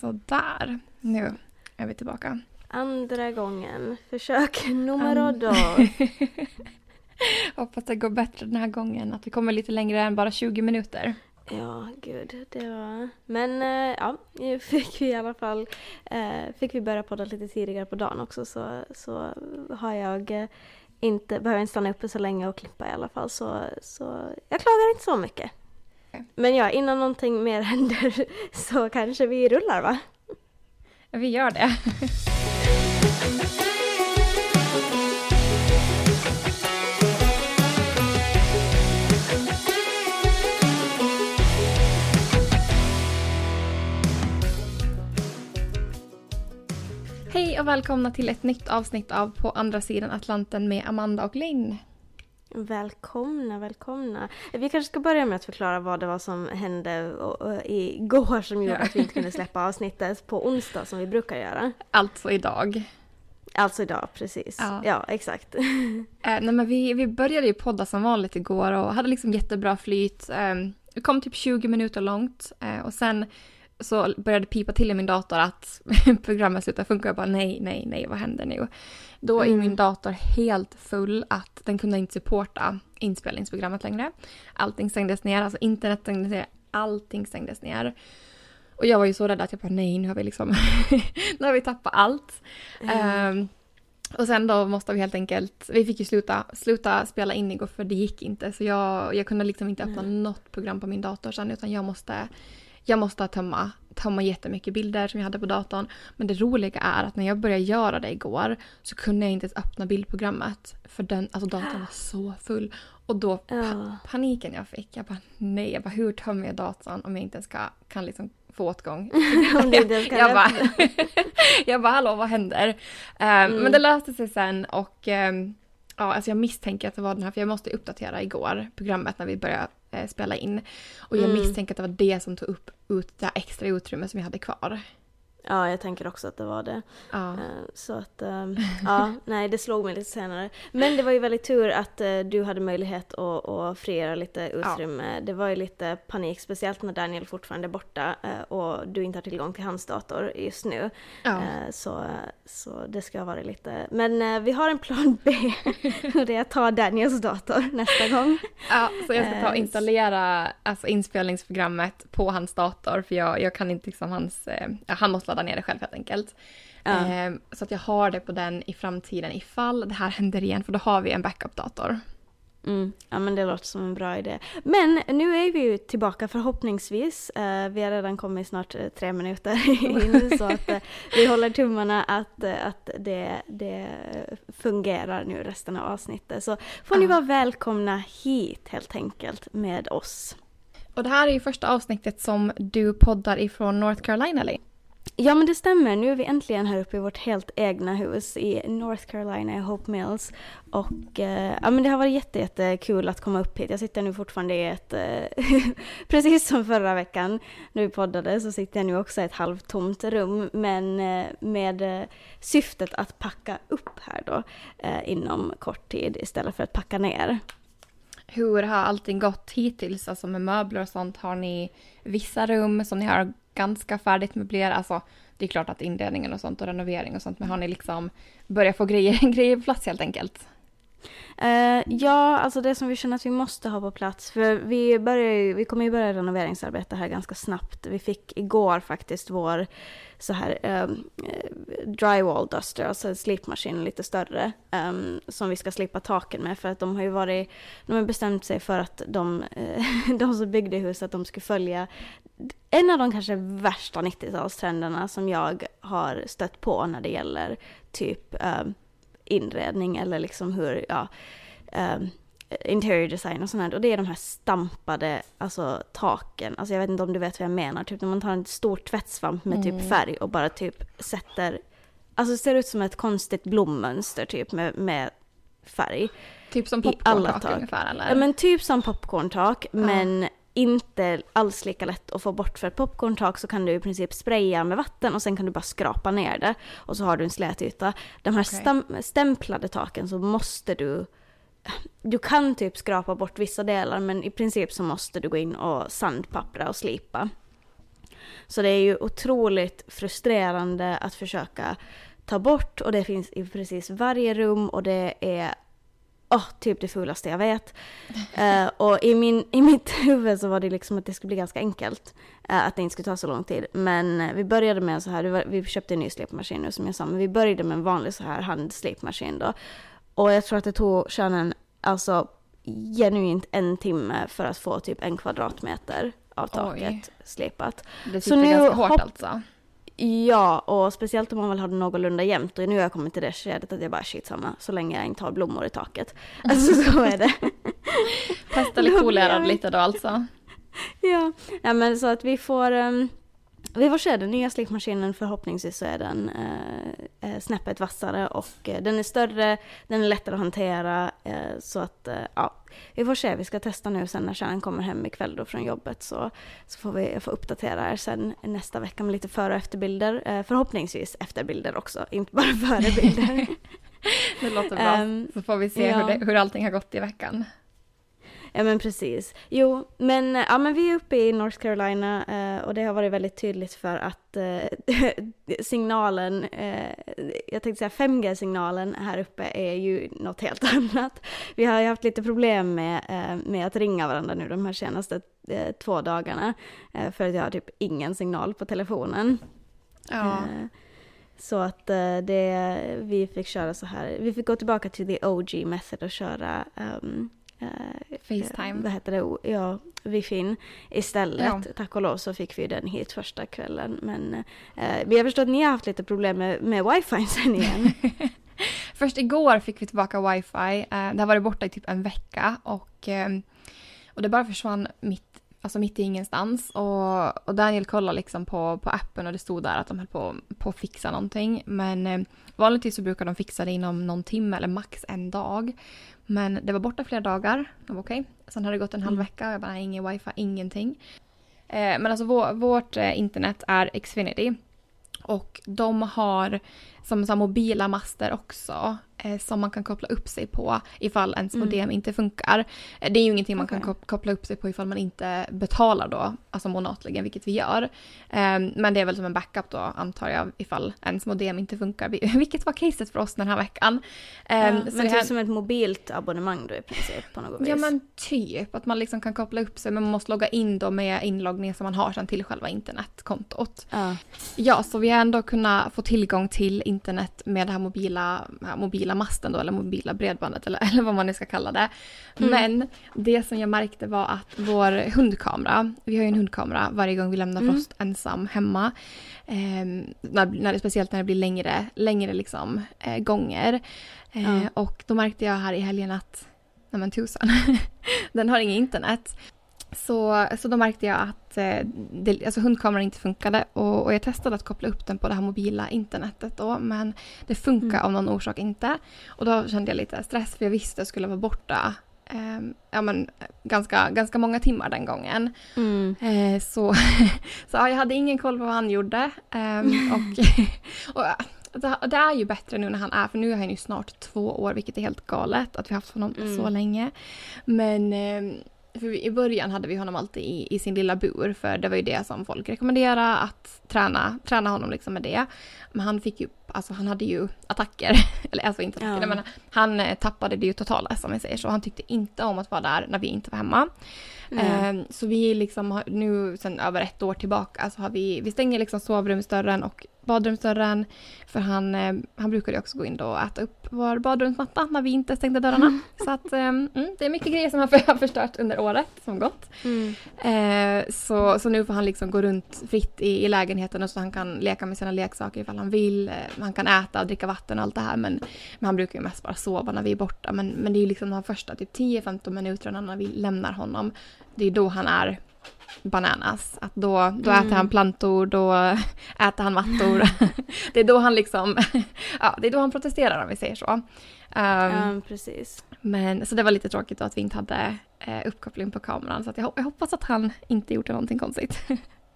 Sådär, nu är vi tillbaka. Andra gången. Försök numero And- dos. Hoppas det går bättre den här gången, att vi kommer lite längre än bara 20 minuter. Ja, gud. Det var... Men eh, ja, nu fick vi i alla fall... Eh, fick vi börja podda lite tidigare på dagen också så, så har jag inte... Behöver inte stanna uppe så länge och klippa i alla fall så, så jag klagar inte så mycket. Men ja, innan någonting mer händer så kanske vi rullar va? Vi gör det. Hej och välkomna till ett nytt avsnitt av På andra sidan Atlanten med Amanda och Linn. Välkomna, välkomna. Vi kanske ska börja med att förklara vad det var som hände igår som gjorde att vi inte kunde släppa avsnittet på onsdag som vi brukar göra. Alltså idag. Alltså idag, precis. Ja. Ja, exakt. Eh, nej men vi, vi började ju podda som vanligt igår och hade liksom jättebra flyt. Eh, det kom typ 20 minuter långt eh, och sen så började pipa till i min dator att programmet slutade funka. Jag bara nej, nej, nej, vad händer nu? Då är Mm. min dator helt full att den kunde inte supporta inspelningsprogrammet längre. Allting stängdes ner, alltså internet stängdes ner, allting stängdes ner. Och jag var ju så rädd att jag bara nej, nu har vi liksom, nu har vi tappat allt. Ehm, och sen då måste vi helt enkelt, vi fick ju sluta, sluta spela in igår för det gick inte. Så jag, jag kunde liksom inte öppna något program på min dator sen utan jag måste, jag måste tömma, tömma jättemycket bilder som jag hade på datorn. Men det roliga är att när jag började göra det igår så kunde jag inte ens öppna bildprogrammet. För den, alltså datorn var så full. Och då pa- paniken jag fick, jag bara nej, jag bara, hur tömmer jag datorn om jag inte ens ska, kan liksom få åtgång kan jag, bara, jag bara, hallå vad händer? Eh, Men det löste sig sen och ehm, ja, alltså jag misstänker att det var den här, för jag måste uppdatera igår programmet när vi började spela in. Och jag Mm. misstänker att det var det som tog upp ut det extra utrymme som vi hade kvar. Ja, jag tänker också att det var det. Ja. Eh, Så att, ehm, ja, nej det slog mig lite senare. Men det var ju väldigt tur att eh, du hade möjlighet att, att frigöra lite utrymme. Det var ju lite panik, speciellt när Daniel fortfarande är borta eh, och du inte har tillgång till hans dator just nu. ja. Så, så det ska vara lite, men vi har en plan B. och det är att ta Daniels dator nästa gång. ja, så jag ska ta och installera alltså, inspelningsprogrammet på hans dator för jag, jag kan inte liksom hans, ja, han måste ladda ner det själv helt enkelt. Ja. Eh, så att jag har det på den i framtiden ifall det här händer igen för då har vi en backup-dator. Mm, ja men det låter som en bra idé. Men nu är vi ju tillbaka förhoppningsvis. Eh, vi har redan kommit snart eh, tre minuter in så att eh, vi håller tummarna att, att det, det fungerar nu resten av avsnittet. Så får ni vara välkomna hit helt enkelt med oss. Och det här är ju första avsnittet som du poddar ifrån North Carolina, Linn. Ja men det stämmer, nu är vi äntligen här uppe i vårt helt egna hus i North Carolina i Hope Mills. Och eh, ja men det har varit jätte, jättekul att komma upp hit. Jag sitter nu fortfarande i ett, eh, precis som förra veckan när vi poddade så sitter jag nu också i ett halvtomt rum men eh, med eh, syftet att packa upp här då eh, inom kort tid istället för att packa ner. Hur har allting gått hittills? Alltså med möbler och sånt. Har ni vissa rum som ni har ganska färdigt möblerat? Alltså det är klart att inredningen och sånt och renovering och sånt. Men har ni liksom börjat få grejer, grejer på plats helt enkelt? Uh, ja, alltså det som vi känner att vi måste ha på plats. För vi, börjar ju, vi kommer ju börja renoveringsarbete här ganska snabbt. Vi fick igår faktiskt vår så här um, drywall duster, alltså en slipmaskin lite större. um, som vi ska slipa taken med för att de har ju varit, de har bestämt sig för att de, eh, de som byggde huset, att de skulle följa en av de kanske värsta 90-talstrenderna som jag har stött på när det gäller typ ehm, inredning eller liksom hur, ja, ehm, interior design och sånt här. Och det är de här stampade, alltså taken. Alltså jag vet inte om du vet vad jag menar. Typ när man tar en stor tvättsvamp med typ Mm. färg och bara typ sätter, alltså ser ut som ett konstigt blommönster typ med, med färg. Typ som popcorntak tak. ungefär eller? Ja men typ som popcorntak men inte alls lika lätt att få bort för ett popcorntak så kan du i princip spraya med vatten och sen kan du bara skrapa ner det och så har du en slät yta. De här stam- stämplade taken så måste du du kan typ skrapa bort vissa delar men i princip så måste du gå in och sandpappra och slipa. Så det är ju otroligt frustrerande att försöka ta bort och det finns i precis varje rum och det är oh, typ det fulaste jag vet. Uh, och i, min, i mitt huvud så var det liksom att det skulle bli ganska enkelt. Uh, att det inte skulle ta så lång tid. Men uh, vi började med så här, vi köpte en ny slipmaskin nu som jag sa, men vi började med en vanlig så här handslipmaskin då. Och jag tror att det tog kärnan alltså genuint en timme för att få typ en kvadratmeter av taket Oj. slipat. Det sitter så nu ganska hårt alltså? Ja, och speciellt om man vill ha det någorlunda jämnt. Och nu har jag kommit till det skedet att jag bara shit samma, så länge jag inte har blommor i taket. Alltså så är det. Pest eller kolera lite då alltså? Ja, ja men så att vi får um, vi får se, den nya slipmaskinen förhoppningsvis så är den eh, eh, snäppet vassare och eh, den är större, den är lättare att hantera eh, så att eh, ja, vi får se. Vi ska testa nu sen när kärnan kommer hem ikväll då från jobbet så, så får vi få uppdatera er sen nästa vecka med lite före och efterbilder. Eh, förhoppningsvis efterbilder också, inte bara förebilder. det låter bra. Um, så får vi se ja. hur, det, hur allting har gått i veckan. Ja men precis. Jo, men, ja, men vi är uppe i North Carolina eh, och det har varit väldigt tydligt för att eh, signalen, eh, jag tänkte säga 5G-signalen här uppe är ju något helt annat. Vi har ju haft lite problem med, eh, med att ringa varandra nu de här senaste eh, två dagarna eh, för att jag har typ ingen signal på telefonen. Ja. Så att det, vi fick köra så här, vi fick gå tillbaka till the OG method och köra um, eh, Facetime. Vad heter det? Ja, Wifin istället. Ja. Tack och lov så fick vi den hit första kvällen. Men eh, vi har förstått att ni har haft lite problem med, med wifi sen igen. Först igår fick vi tillbaka wifi. Eh, det har varit borta i typ en vecka och, eh, och det bara försvann mitt alltså mitt i ingenstans. Och, och Daniel kollade liksom på, på appen och det stod där att de höll på, på att fixa någonting. Men eh, vanligtvis så brukar de fixa det inom någon timme eller max en dag. Men det var borta flera dagar. Det var okej. Okay. Sen hade det gått en halv mm. vecka och jag bara, ingen wifi, ingenting. Eh, men alltså vår, vårt eh, internet är Xfinity. Och de har som så mobila master också som man kan koppla upp sig på ifall ens mm. modem inte funkar. Eh, det är ju ingenting man okay. kan koppla upp sig på ifall man inte betalar då, alltså månatligen, vilket vi gör. Eh, men det är väl som en backup då antar jag ifall ens modem inte funkar, vilket var caset för oss den här veckan. Ja, ehm, men det är här... som ett mobilt abonnemang då i princip på något vis? Ja men typ, att man liksom kan koppla upp sig men man måste logga in då med inloggning som man har sedan till själva internetkontot. Ja. ja, så vi har ändå kunnat få tillgång till internet med det här mobila, mobila masten då, eller mobila bredbandet eller, eller vad man nu ska kalla det. Mm. Men det som jag märkte var att vår hundkamera, vi har ju en hundkamera varje gång vi lämnar mm. Frost ensam hemma. Eh, när, när det, speciellt när det blir längre, längre liksom, eh, gånger. Eh, mm. Och då märkte jag här i helgen att, nej men tusan, den har inget internet. Så, så då märkte jag att eh, det, alltså hundkameran inte funkade och, och, jag testade att koppla upp den på det här mobila internetet då men det funkar mm. av någon orsak inte. Och då kände jag lite stress för jag visste att jag skulle vara borta eh, ja, men, ganska, ganska många timmar den gången. Mm. Eh, så så ja, jag hade ingen koll på vad han gjorde. Ehm, och, och det är ju bättre nu när han är, för nu är han ju snart två år, vilket är helt galet att vi har haft honom mm. så länge. Men ehm, för i början hade vi honom alltid i, i, sin lilla bur för det var ju det som folk rekommenderade att träna, träna honom liksom med det. Men han fick ju, alltså han hade ju attacker, eller alltså inte attacker, ja. men han eh, tappade det ju totala som vi säger så. Han tyckte inte om att vara där när vi inte var hemma. Mm. så vi liksom nu sen över ett år tillbaka så har vi, vi stänger liksom sovrumsdörren och badrumsdörren. För han, eh, han brukade också gå in då och äta upp vår badrumsmatta när vi inte stängde dörrarna. Så att, eh, mm, det är mycket grejer som har förstört under året som gått. Mm. Eh, så, så nu får han liksom gå runt fritt i, i lägenheten och så han kan leka med sina leksaker ifall han vill. Eh, han kan äta och dricka vatten och allt det här men, men han brukar ju mest bara sova när vi är borta. Men, men det är ju liksom de första typ 10-15 minuterna när vi lämnar honom. Det är då han är bananas. Att då, då mm. äter han plantor, då äter han mattor. det är då han liksom, ja det är då han protesterar om vi säger så. Um, ja, precis. Men, så det var lite tråkigt att vi inte hade eh, uppkoppling på kameran. Så jag, jag, hoppas att han inte gjorde någonting konstigt.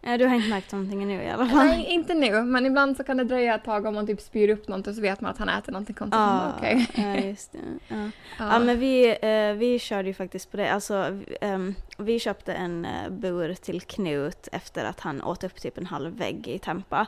Ja, du har inte märkt någonting nu i alla fall? Nej, inte nu. Men ibland så kan det dröja ett tag om man typ spyr upp någonting så vet man att han äter någonting konstigt. Ah, okay. ja, just det. Ja. Ah. ja, men vi, eh, vi körde ju faktiskt på det. Alltså, um, vi köpte en uh, bur till Knut efter att han åt upp typ en halv vägg i Tempa uh,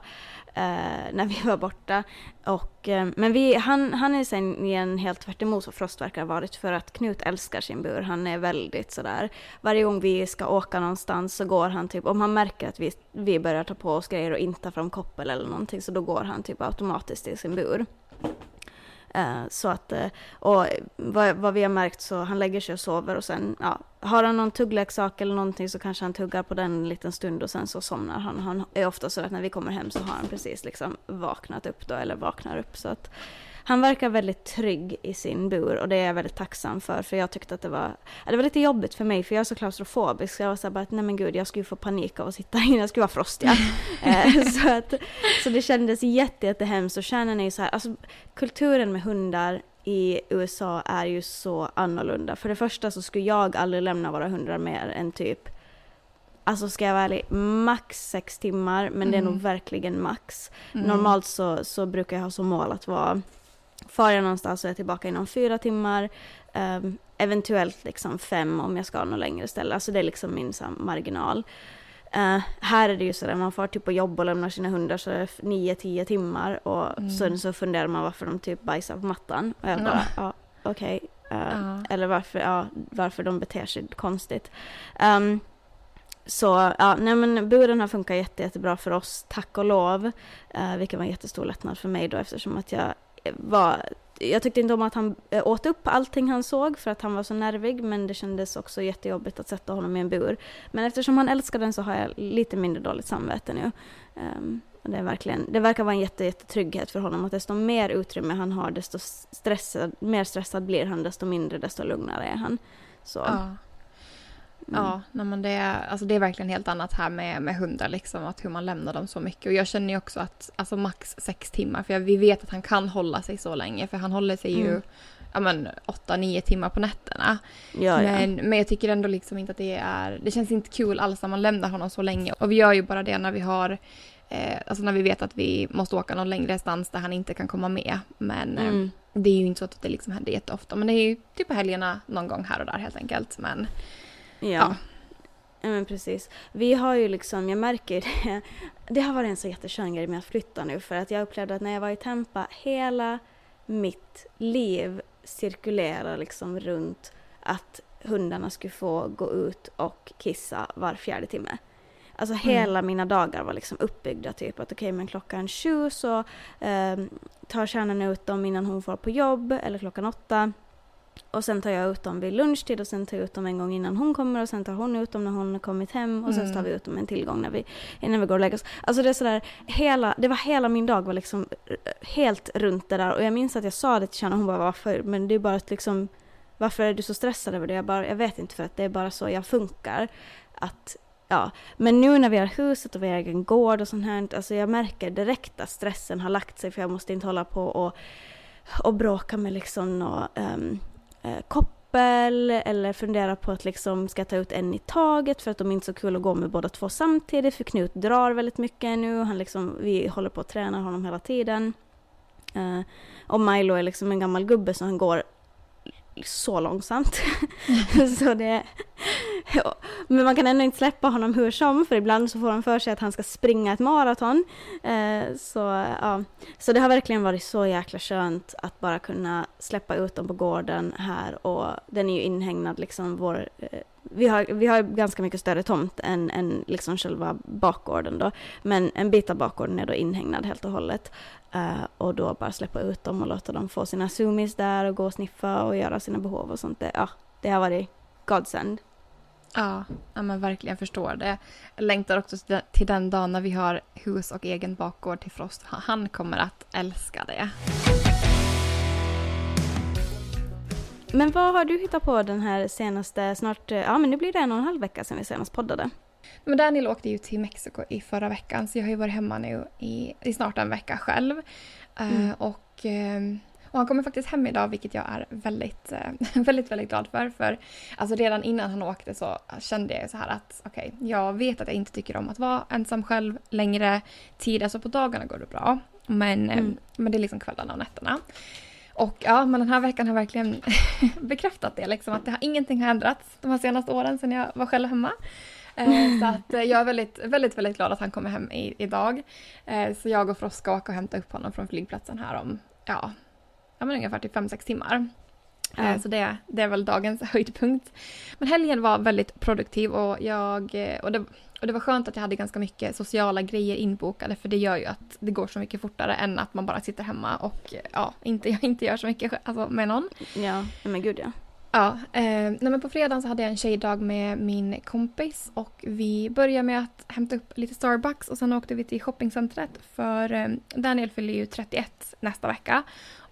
eh, när vi var borta. Och, uh, men vi, han, han är sen igen helt tvärt emot vad Frost verkar ha varit för att Knut älskar sin bur. Han är väldigt sådär, varje gång vi ska åka någonstans så går han typ, om han märker att vi, vi börjar ta på oss grejer och inte tar fram koppel eller någonting så då går han typ automatiskt till sin bur. Eh, så att, eh, och vad, vad, vi har märkt så han lägger sig och sover och sen, ja, har han någon tuggleksak eller någonting så kanske han tuggar på den en liten stund och sen så somnar han. Han är ofta så att när vi kommer hem så har han precis liksom vaknat upp då, eller vaknar upp. Så att han verkar väldigt trygg i sin bur och det är jag väldigt tacksam för. För jag tyckte att det var, det var lite jobbigt för mig för jag är så klaustrofobisk. Så jag var så bara att nej men gud jag skulle få panik av att sitta inne, jag skulle vara frostig. Eh, så, att, så det kändes jätte, jättehemskt och kärnan är ju så här, alltså kulturen med hundar i USA är ju så annorlunda. För det första så skulle jag aldrig lämna våra hundar mer än typ Alltså ska jag vara ärlig, max sex timmar, men mm. det är nog mm. verkligen max. Mm. Normalt så, så brukar jag ha som mål att vara Far jag någonstans så är jag tillbaka inom fyra timmar. Um, eventuellt liksom fem om jag ska något längre ställe. Alltså det är liksom min sam, marginal. Uh, här är det ju sådär, man får typ på jobb och lämnar sina hundar så är det nio, tio timmar och mm. sen så funderar man varför de typ bajsar på mattan. Och jag bara, ja, okej. Okay. Uh, uh. Eller varför, ja, varför de beter sig konstigt. Um, så ja, nej men buren har funkat jätte, jättebra för oss, tack och lov. Uh, vilket var en jättestor lättnad för mig då eftersom att jag var, jag tyckte inte om att han eh, åt upp allting han såg för att han var så nervig men det kändes också jättejobbigt att sätta honom i en bur. Men eftersom han älskar den så har jag lite mindre dåligt samvete nu. Um, det, är verkligen, det verkar vara en jätte, jättetrygghet för honom att desto mer utrymme han har desto stressad, mer stressad blir han desto mindre desto lugnare är han. Så. Ja. Mm. Ja, nej det, är, alltså det är verkligen helt annat här med, med hundar, liksom, att hur man lämnar dem så mycket. Och jag känner ju också att alltså max sex timmar, för jag, vi vet att han kan hålla sig så länge, för han håller sig mm. ju ja, men, åtta, nio timmar på nätterna. Ja, men, ja. men jag tycker ändå liksom inte att det är, det känns inte kul alls när man lämnar honom så länge. Och vi gör ju bara det när vi har Eh, alltså när vi vet att vi måste åka någon längre stans där han inte kan komma med. Men eh, mm. eh, det är ju inte så att det liksom händer jätteofta. Men det är ju typ på helgerna någon gång här och där helt enkelt. Men Ja. ja. Ja men precis. Vi har ju liksom, jag märker det. Det har varit en så jätteskön grej med att flytta nu för att jag upplevde att när jag var i Tampa, hela mitt liv cirkulerar liksom runt att hundarna skulle få gå ut och kissa var fjärde timme. Alltså mm. hela mina dagar var liksom uppbyggda typ att okej okay, men klockan sju så eh, tar kärnan ut dem innan hon får på jobb eller klockan åtta och sen tar jag ut dem vid lunchtid och sen tar jag ut dem en gång innan hon kommer och sen tar hon ut dem när hon har kommit hem och sen tar vi ut dem en tillgång när vi, innan vi går och lägger oss. Alltså det är sådär, hela, det var hela min dag var liksom helt runt det där och jag minns att jag sa det till Shanna och hon bara varför? Men det är bara att liksom varför är du så stressad över det? Jag, bara, jag vet inte för att det är bara så jag funkar. Att, ja. Men nu när vi har huset och vi har egen gård och sånt här, alltså jag märker direkt att stressen har lagt sig för jag måste inte hålla på och, och bråka med liksom och, um, eh, koppel eller funderar på att liksom ska ta ut en i taget för att de är inte så kul att gå med båda två samtidigt för Knut drar väldigt mycket nu. Han liksom, vi håller på att träna honom hela tiden. Eh, och Milo är liksom en gammal gubbe så han går så långsamt. så det, ja. Men man kan ändå inte släppa honom hur som, för ibland så får han för sig att han ska springa ett maraton. Eh, så, ja. så det har verkligen varit så jäkla skönt att bara kunna släppa ut dem på gården här och den är ju inhägnad liksom vår eh, vi har, vi har ganska mycket större tomt än, än liksom själva bakgården då. Men en bit av bakgården är då inhägnad helt och hållet. Uh, och då bara släppa ut dem och låta dem få sina zoomies där och gå och sniffa och göra sina behov och sånt. Det, ja, det har varit godsend. Ja, ja men verkligen förstår det. Jag längtar också till den dagen när vi har hus och egen bakgård till Frost. Han kommer att älska det. Men vad har du hittat på den här senaste, snart, ja men nu blir det en och en halv vecka sedan vi senast poddade. Men Daniel åkte ju till Mexiko i förra veckan så jag har ju varit hemma nu i, i snart en vecka själv. Eh, mm. Uh, och, uh, och han kommer faktiskt hem idag vilket jag är väldigt, uh, väldigt, väldigt glad för. För alltså redan innan han åkte så kände jag så här att okej, okay, jag vet att jag inte tycker om att vara ensam själv längre tid. Alltså på dagarna går det bra. Men, mm. men det är liksom kvällarna och nätterna. Och ja, men den här veckan har verkligen bekräftat det, liksom, att det har, ingenting har ändrats de här senaste åren sedan jag var själv hemma. Eh, så att eh, jag är väldigt, väldigt, väldigt glad att han kommer hem i, idag. Eh, så jag och Frost ska åka och hämta upp honom från flygplatsen här om, ja, ja men ungefär till 5-6 timmar. Ja. Så det, det är väl dagens höjdpunkt. Men helgen var väldigt produktiv och, jag, eh, och, det, och det var skönt att jag hade ganska mycket sociala grejer inbokade för det gör ju att det går så mycket fortare än att man bara sitter hemma och eh, ja, inte, inte gör så mycket alltså, med någon. Ja, men gud ja. Ja, eh, men på fredagen så hade jag en tjejdag med min kompis och vi började med att hämta upp lite Starbucks och sen åkte vi till shoppingcentret för eh, Daniel fyller ju 31 nästa vecka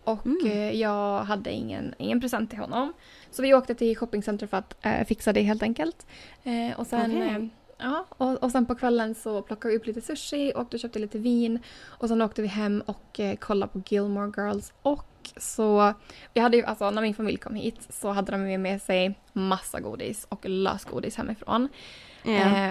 och Mm. eh, jag hade ingen, ingen present till honom. Så vi åkte till shoppingcentret för att eh, fixa det helt enkelt. Eh, och sen eh, Ja, och, och sen på kvällen så plockade vi upp lite sushi, åkte och köpte lite vin och sen åkte vi hem och eh, kollade på Gilmore Girls och så vi hade ju, alltså när min familj kom hit så hade de med sig massa godis och lösgodis hemifrån. Eh,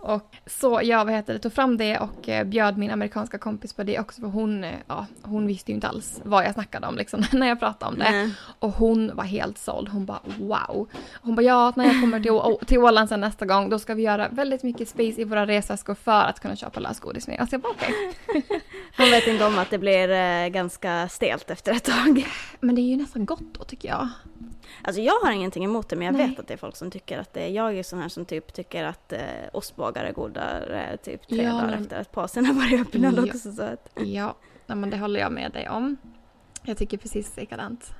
och så jag vad heter det, tog fram det och eh, bjöd min amerikanska kompis på det också för hon, eh, ja, hon visste ju inte alls vad jag snackade om liksom, när jag pratade om det. Nej. Och hon var helt såld. Hon bara wow. Hon bara ja, när jag kommer till, till Åland sen nästa gång då ska vi göra väldigt mycket space i våra resväskor för att kunna köpa lösgodis med. Alltså jag bara okej. Hon vet inte om att det blir eh, ganska stelt efter ett tag. Men det är ju nästan gott då tycker jag. Alltså jag har ingenting emot det men jag Nej. vet att det är folk som tycker att det är, jag är sån här som typ tycker att eh, ostbågar är godare typ tre Ja, dagar men- efter att påsen har varit öppnad Ja. också. Så att. Ja, nej, men det håller jag med dig om. Jag tycker precis likadant.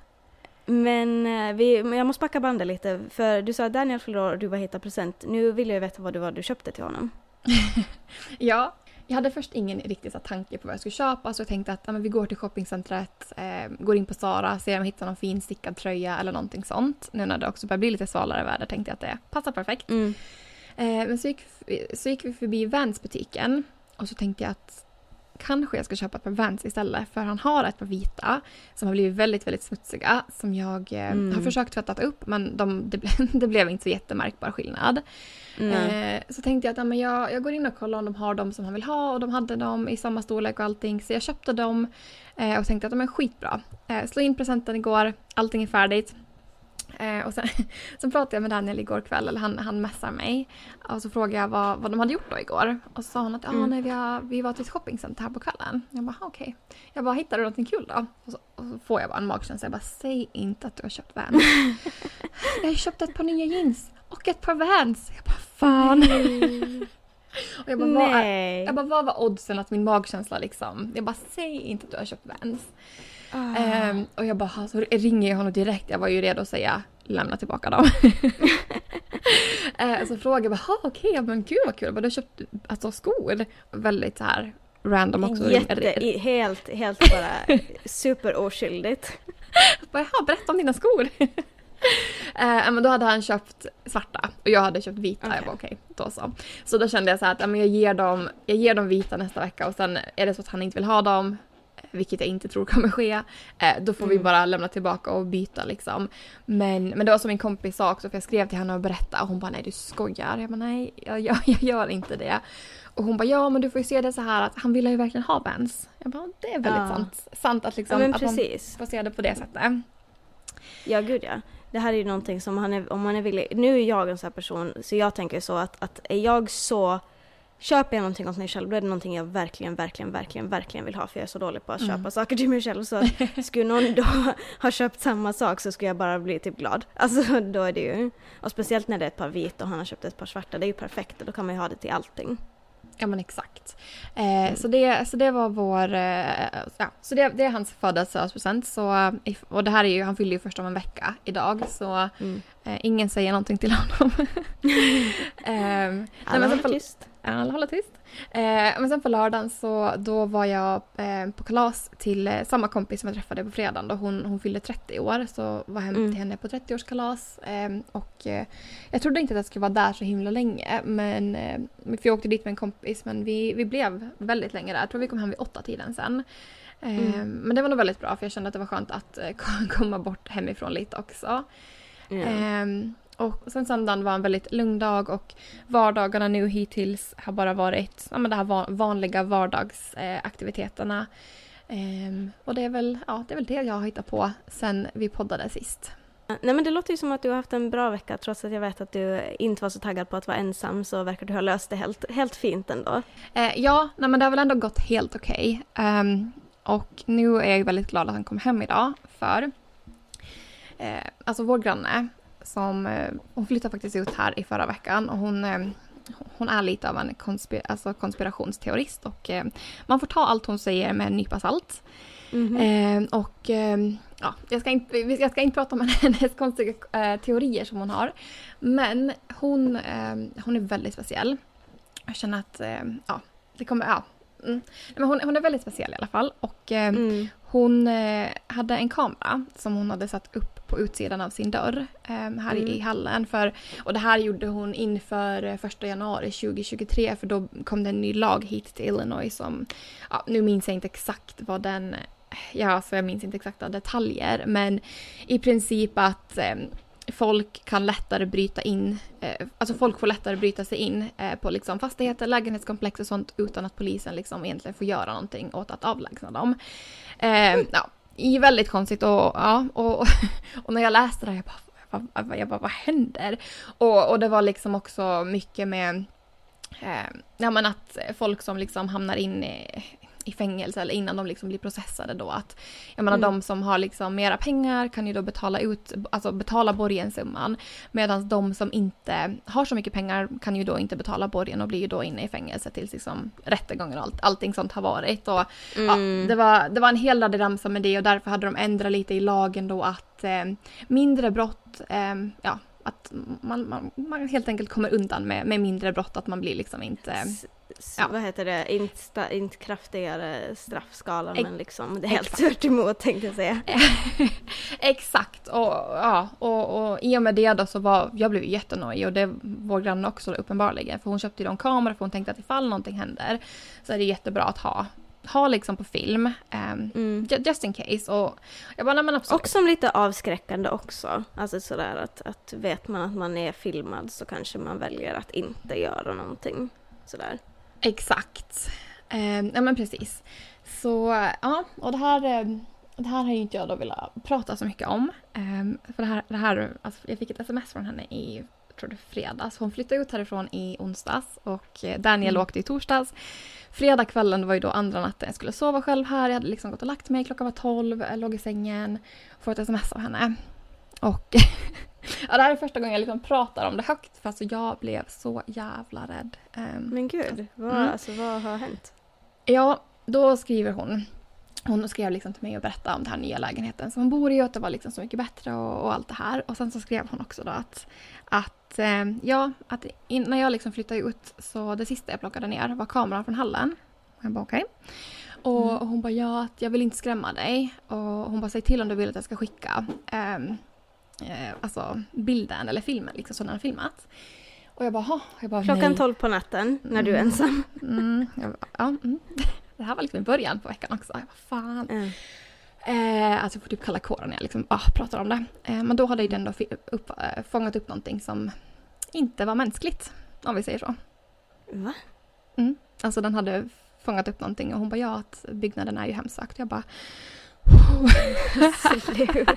Men eh, vi, jag måste backa bandet lite för du sa att Daniel fyllde år och du var hitta present. Nu vill jag veta vad det var du köpte till honom. Ja, jag hade först ingen riktig så tanke på vad jag skulle köpa så jag tänkte att ja, men vi går till shoppingcentret, eh, går in på Zara, ser om jag hittar någon fin stickad tröja eller någonting sånt. Nu när det också börjar bli lite svalare väder tänkte jag att det passar perfekt. Mm. Eh, men så gick, så gick vi förbi Vans-butiken och så tänkte jag att kanske jag ska köpa ett par Vans istället för han har ett par vita som har blivit väldigt, väldigt smutsiga som jag eh, Mm. har försökt tvätta upp men de, det, ble, det blev inte så jättemärkbar skillnad. Mm. Eh, så tänkte jag att ja, men jag, jag går in och kollar om de har de som han vill ha och de hade dem i samma storlek och allting så jag köpte dem eh, och tänkte att de är skitbra. Eh, slå in presenten igår, allting är färdigt. Eh, och sen, sen pratade jag med Daniel igår kväll, eller han, han messar mig. Och så frågade jag vad, vad de hade gjort då igår. Och så sa han att ah, Mm. nej, vi, har, vi var till ett shoppingcenter här på kvällen. Jag bara "Ah, okej. Jag bara hittade du någonting kul då? Och så, och så får jag bara en magkänsla. Jag bara säg inte att du har köpt Vans. jag har köpt ett par nya jeans och ett par Vans. Jag bara fan. och jag bara, vad Nej. jag bara vad var oddsen att min magkänsla liksom. Jag bara säg inte att du har köpt Vans. Ah. Ehm, och jag bara, så ringer jag honom direkt. Jag var ju redo att säga lämna tillbaka dem. Ehm, så frågade jag bara, "Ha, okej, ja, men gud vad kul. Vad du har köpt alltså, skor? Väldigt så här random också. Jätte, i- helt, helt bara superoskyldigt. Jag Jaha, berätta om dina skor. Eh, men då hade han köpt svarta och jag hade köpt vita. Okej. Jag bara okej, då så. Så då kände jag så här att ja, men jag, ger dem, jag ger dem vita nästa vecka och sen är det så att han inte vill ha dem, eh, vilket jag inte tror kommer ske, eh, då får vi Mm. bara lämna tillbaka och byta liksom. Men, men det var som min kompis sa också, för jag skrev till henne och berättade och hon bara nej du skojar. Jag bara nej, jag, jag, jag gör inte det. Och hon bara ja men du får ju se det så här att han ville ju verkligen ha Vans. Jag bara det är väldigt Ja. sant. Sant att, Ja, liksom, men att precis. se det på det sättet. Ja, gud ja. Det här är ju någonting som han är, om man är villig, nu är jag en sån här person, så jag tänker så att, att är jag så, köper jag någonting åt mig själv, då är det någonting jag verkligen, verkligen, verkligen, verkligen vill ha, för jag är så dålig på att Mm. köpa saker till mig själv, så skulle någon då ha köpt samma sak så skulle jag bara bli typ glad. Alltså då är det ju, och speciellt när det är ett par vita och han har köpt ett par svarta, det är ju perfekt, och då kan man ju ha det till allting. Ja men exakt. Eh, så, det, så det var vår... Eh, ja, så det, det är hans födelsedagspresent. Så, Och det här är ju, han fyller ju först om en vecka idag så Mm. eh, ingen säger någonting till honom. eh, nej, men på, tyst. Alla håller tyst. Eh, men sen på lördagen så då var jag eh, på kalas till eh, samma kompis som jag träffade på fredagen. Då hon, hon fyllde 30 år så var hem Mm. till henne på 30-årskalas. Eh, och eh, jag trodde inte att jag skulle vara där så himla länge. Men, eh, för jag åkte dit med en kompis men vi, vi blev väldigt länge där. Jag tror vi kom hem vid åtta tiden sen. Eh, Mm. Men det var nog väldigt bra för jag kände att det var skönt att eh, komma bort hemifrån lite också. Ja. Och sen söndagen var en väldigt lugn dag och vardagarna nu hittills har bara varit ja, men det här van- vanliga vardagsaktiviteterna. Ehm, och det är, väl, ja, det är väl det jag har hittat på sen vi poddade sist. Nej men det låter ju som att du har haft en bra vecka trots att jag vet att du inte var så taggad på att vara ensam så verkar du ha löst det helt, helt fint ändå. Eh, ja, nej, men det har väl ändå gått helt okej. Ehm, och nu är jag väldigt glad att han kom hem idag för eh, alltså vår granne som eh, hon flyttade faktiskt ut här i förra veckan och hon eh, hon är lite av en konspir alltså konspirationsteorist och eh, man får ta allt hon säger med en nypa salt. Mhm. Eh, och ja, jag ska, inte, jag ska inte prata om hennes konstiga teorier som hon har. Men hon, hon är väldigt speciell. Jag känner att, ja, det kommer, ja. Mm. Men hon, hon är väldigt speciell i alla fall. Och eh, Mm. Hon eh, hade en kamera som hon hade satt upp på utsidan av sin dörr eh, här i, Mm. i hallen. För, och det här gjorde hon inför eh, första januari 2023 för då kom det en ny lag hit till Illinois som, ja, nu minns jag inte exakt vad den, ja alltså jag minns inte exakta detaljer men i princip att eh, folk kan lättare bryta in, eh, alltså folk får lättare bryta sig in eh, på liksom fastigheter, lägenhetskomplex och sånt utan att polisen liksom egentligen får göra någonting åt att avlägsna dem. Eh, ja, i väldigt konstigt och, ja, och, och när jag läste det här jag bara, jag bara, jag bara vad händer? Och, och det var liksom också mycket med eh, ja, men att folk som liksom hamnar in i, i fängelse eller innan de liksom blir processade då att jag menar Mm. de som har liksom mera pengar kan ju då betala ut, alltså betala borgensumman medan de som inte har så mycket pengar kan ju då inte betala borgen och blir ju då inne i fängelse tills liksom rättegången och allt, allting sånt har varit och Mm. Ja, det, var, det var en hel ramsa med det och därför hade de ändrat lite i lagen då att eh, mindre brott, eh, ja, att man, man, man helt enkelt kommer undan med, med mindre brott, att man blir liksom inte... Ja. Vad heter det? Inte, inte kraftigare straffskala Ex- men liksom det är helt tvärt emot tänkte jag säga. Exakt, och, ja, och, och i och med det då så var, jag blev jättenojig och det var vår granne också uppenbarligen, för hon köpte ju en kamera för hon tänkte att ifall någonting händer så är det jättebra att ha, ha liksom på film, ehm, Mm. ju- just in case. Och jag bara, nej men absolut. Och som lite avskräckande också. Alltså sådär att, att vet man att man är filmad så kanske man väljer att inte göra någonting. Sådär. Exakt. Eh, ja men precis. Så ja, och det här, eh, det här har ju inte jag då velat prata så mycket om. Eh, för det här, det här alltså, jag fick ett sms från henne i tror det fredags. Hon flyttade ut härifrån i onsdags och eh, Daniel Mm. åkte i torsdags. Fredagskvällen var ju då andra natten jag skulle sova själv här. Jag hade liksom gått och lagt mig, klockan var tolv, jag låg i sängen. Får ett sms av henne. Och ja, det här är första gången jag liksom pratar om det högt för alltså jag blev så jävla rädd. Ehm, Men gud, vad, Mm. alltså, vad har hänt? Ja, då skriver hon. Hon skrev liksom till mig och berättade om den här nya lägenheten som hon bor i och att det var liksom så mycket bättre och, och allt det här. Och sen så skrev hon också då att, att eh, ja, att in, när jag liksom flyttade ut så det sista jag plockade ner var kameran från hallen. Och jag bara okej. Och, Mm. och hon bara ja, att jag vill inte skrämma dig. Och hon bara säg till om du vill att jag ska skicka ehm, eh, alltså bilden eller filmen liksom så den har filmat. Och jag bara, jag bara Klockan nej. tolv på natten när du är Mm. ensam. Mm, bara, ja, mm. Det här var liksom i början på veckan också. Jag bara, fan. Mm. Eh, alltså jag får typ kalla kåren när jag liksom, ah, pratar om det. Eh, men då hade ju den då upp, eh, fångat upp någonting som inte var mänskligt. Om vi säger så. Va? Alltså den hade fångat upp någonting och hon bara ja att byggnaden är ju hemsökt. Jag bara Sluta.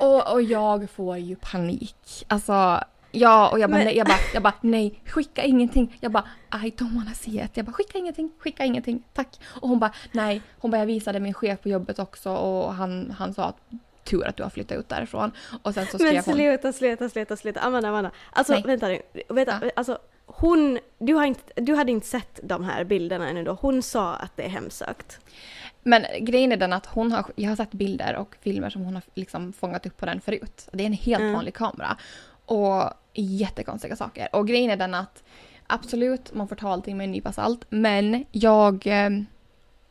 och, och jag får ju panik. Alltså ja och jag bara, Men- nej, jag bara, jag bara nej skicka ingenting. Jag bara I don't wanna see it. Jag bara skicka ingenting, skicka ingenting, tack. Och hon bara nej. Hon bara jag visade min chef på jobbet också och han, han sa att tur att du har flyttat ut därifrån. Och sen så skrev Men hon sluta, sluta, sluta, sluta. Amanda, Amanda. Alltså Nej. vänta nu. Vänta, Ja. alltså hon, du, har inte, du hade inte sett de här bilderna ännu då. Hon sa att det är hemsökt. Men grejen är den att hon har, jag har sett bilder och filmer som hon har liksom fångat upp på den förut. Det är en helt Mm. vanlig kamera. Och jättekonstiga saker. Och grejen är den att absolut, man får ta allting med en nypa salt. Men jag, eh,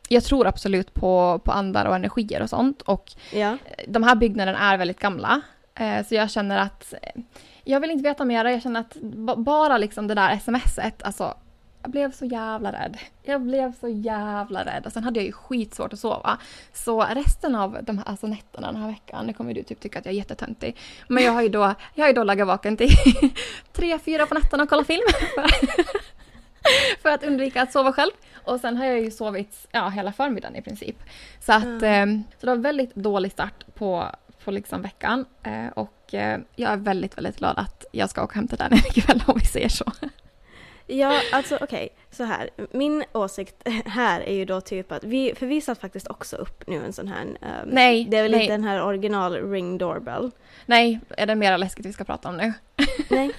jag tror absolut på, på andar och energier och sånt. Och Ja. de här byggnaderna är väldigt gamla. Eh, så jag känner att eh, jag vill inte veta mer. Jag känner att ba- bara liksom det där smset, alltså jag blev så jävla rädd. Jag blev så jävla rädd och sen hade jag ju skitsvårt att sova. Så resten av de här alltså nätterna den här veckan, nu kommer du typ tycka att jag är jättetöntig. Men jag har ju då, jag har ju då legat vaken till tre, fyra på nätterna och kollat film. för att undvika att sova själv. Och sen har jag ju sovit ja, hela förmiddagen i princip. Så att Mm. så det var väldigt dålig start på, på liksom veckan. Eh, och eh, jag är väldigt, väldigt glad att jag ska åka och hämta den ikväll om vi säger så. Ja, alltså okej, så här. Min åsikt här är ju då typ att vi, för vi satt faktiskt också upp nu en sån här, ehm, Nej, det är väl nej. inte den här original ring doorbell? Nej, är det mera läskigt vi ska prata om nu? Nej,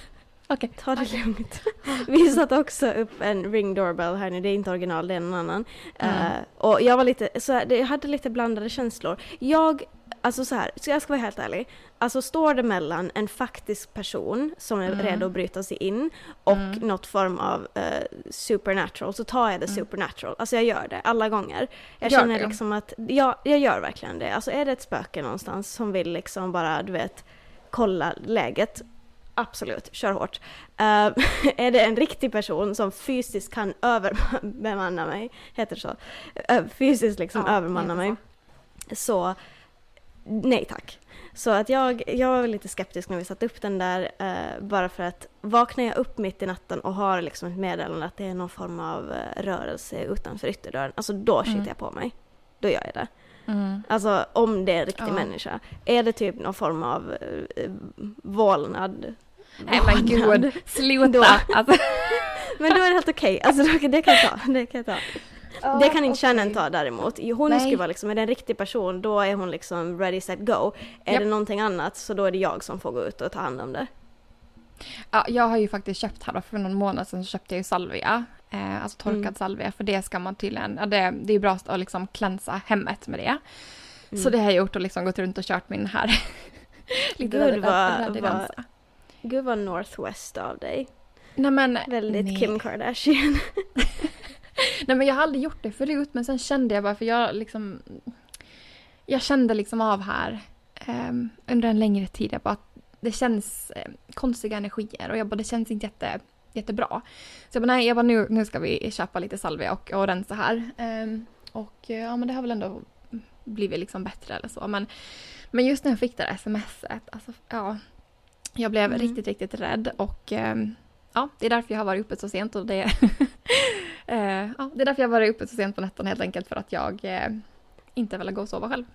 Okej. ta det lugnt. Vi satte också upp en ring doorbell här nu, det är inte original, det är någon annan. Mm. Eh, och jag var lite, så här, jag hade lite blandade känslor. Jag, alltså så här, så jag ska vara helt ärlig. Alltså står det mellan en faktisk person som är Mm. redo att bryta sig in och Mm. något form av eh, supernatural så tar jag det Mm. supernatural. Alltså jag gör det alla gånger. Jag Gör känner det? liksom att, ja, jag gör verkligen det. Alltså är det ett spöke någonstans som vill liksom bara, du vet, kolla läget. Absolut, kör hårt. Eh, är det en riktig person som fysiskt kan överbemanna mig, heter det så? Eh, fysiskt liksom Ja, övermanna mig. Så, nej tack. Så att jag, jag var lite skeptisk när vi satte upp den där, eh, bara för att vaknar jag upp mitt i natten och har liksom ett meddelande att det är någon form av eh, rörelse utanför ytterdörren, alltså då Mm. jag på mig. Då gör jag det. Mm. Alltså om det är en riktig Ja. människa. Är det typ någon form av eh, vålnad? Nej men gud, sluta! Då. Alltså, Men då är det helt okej, alltså då, det kan jag ta. Det kan, jag ta. Det kan inte okej. Shannon ta däremot. Hon Nej. skulle vara liksom, är det en riktig person då är hon liksom ready set go. Är Japp. det någonting annat så då är det jag som får gå ut och ta hand om det. Ja, jag har ju faktiskt köpt här för någon månad sedan så köpte jag ju salvia. Eh, alltså torkad Mm. salvia, för det ska man tydligen, ja, det, det är bra att liksom klänsa hemmet med det. Mm. Så det har jag gjort och liksom gått runt och kört min här. Lite Gud, vad- vad-. Gud vad Northwest av dig. Nej men, Väldigt nej. Kim Kardashian. nej men jag har aldrig gjort det förut men sen kände jag bara för jag liksom Jag kände liksom av här ehm, under en längre tid jag bara att det känns eh, konstiga energier och jag bara det känns inte jätte, jättebra. Så jag bara nej, jag bara nu, nu ska vi köpa lite salvia och, och rensa här. Ehm, och ja men det har väl ändå blivit liksom bättre eller så men Men just när jag fick det där smset, alltså ja Jag blev Mm. riktigt, riktigt rädd och ehm, Ja, det är därför jag har varit uppe så sent och det eh, ja, Det är därför jag varit uppe så sent på nätterna helt enkelt för att jag eh, inte vill gå och sova själv.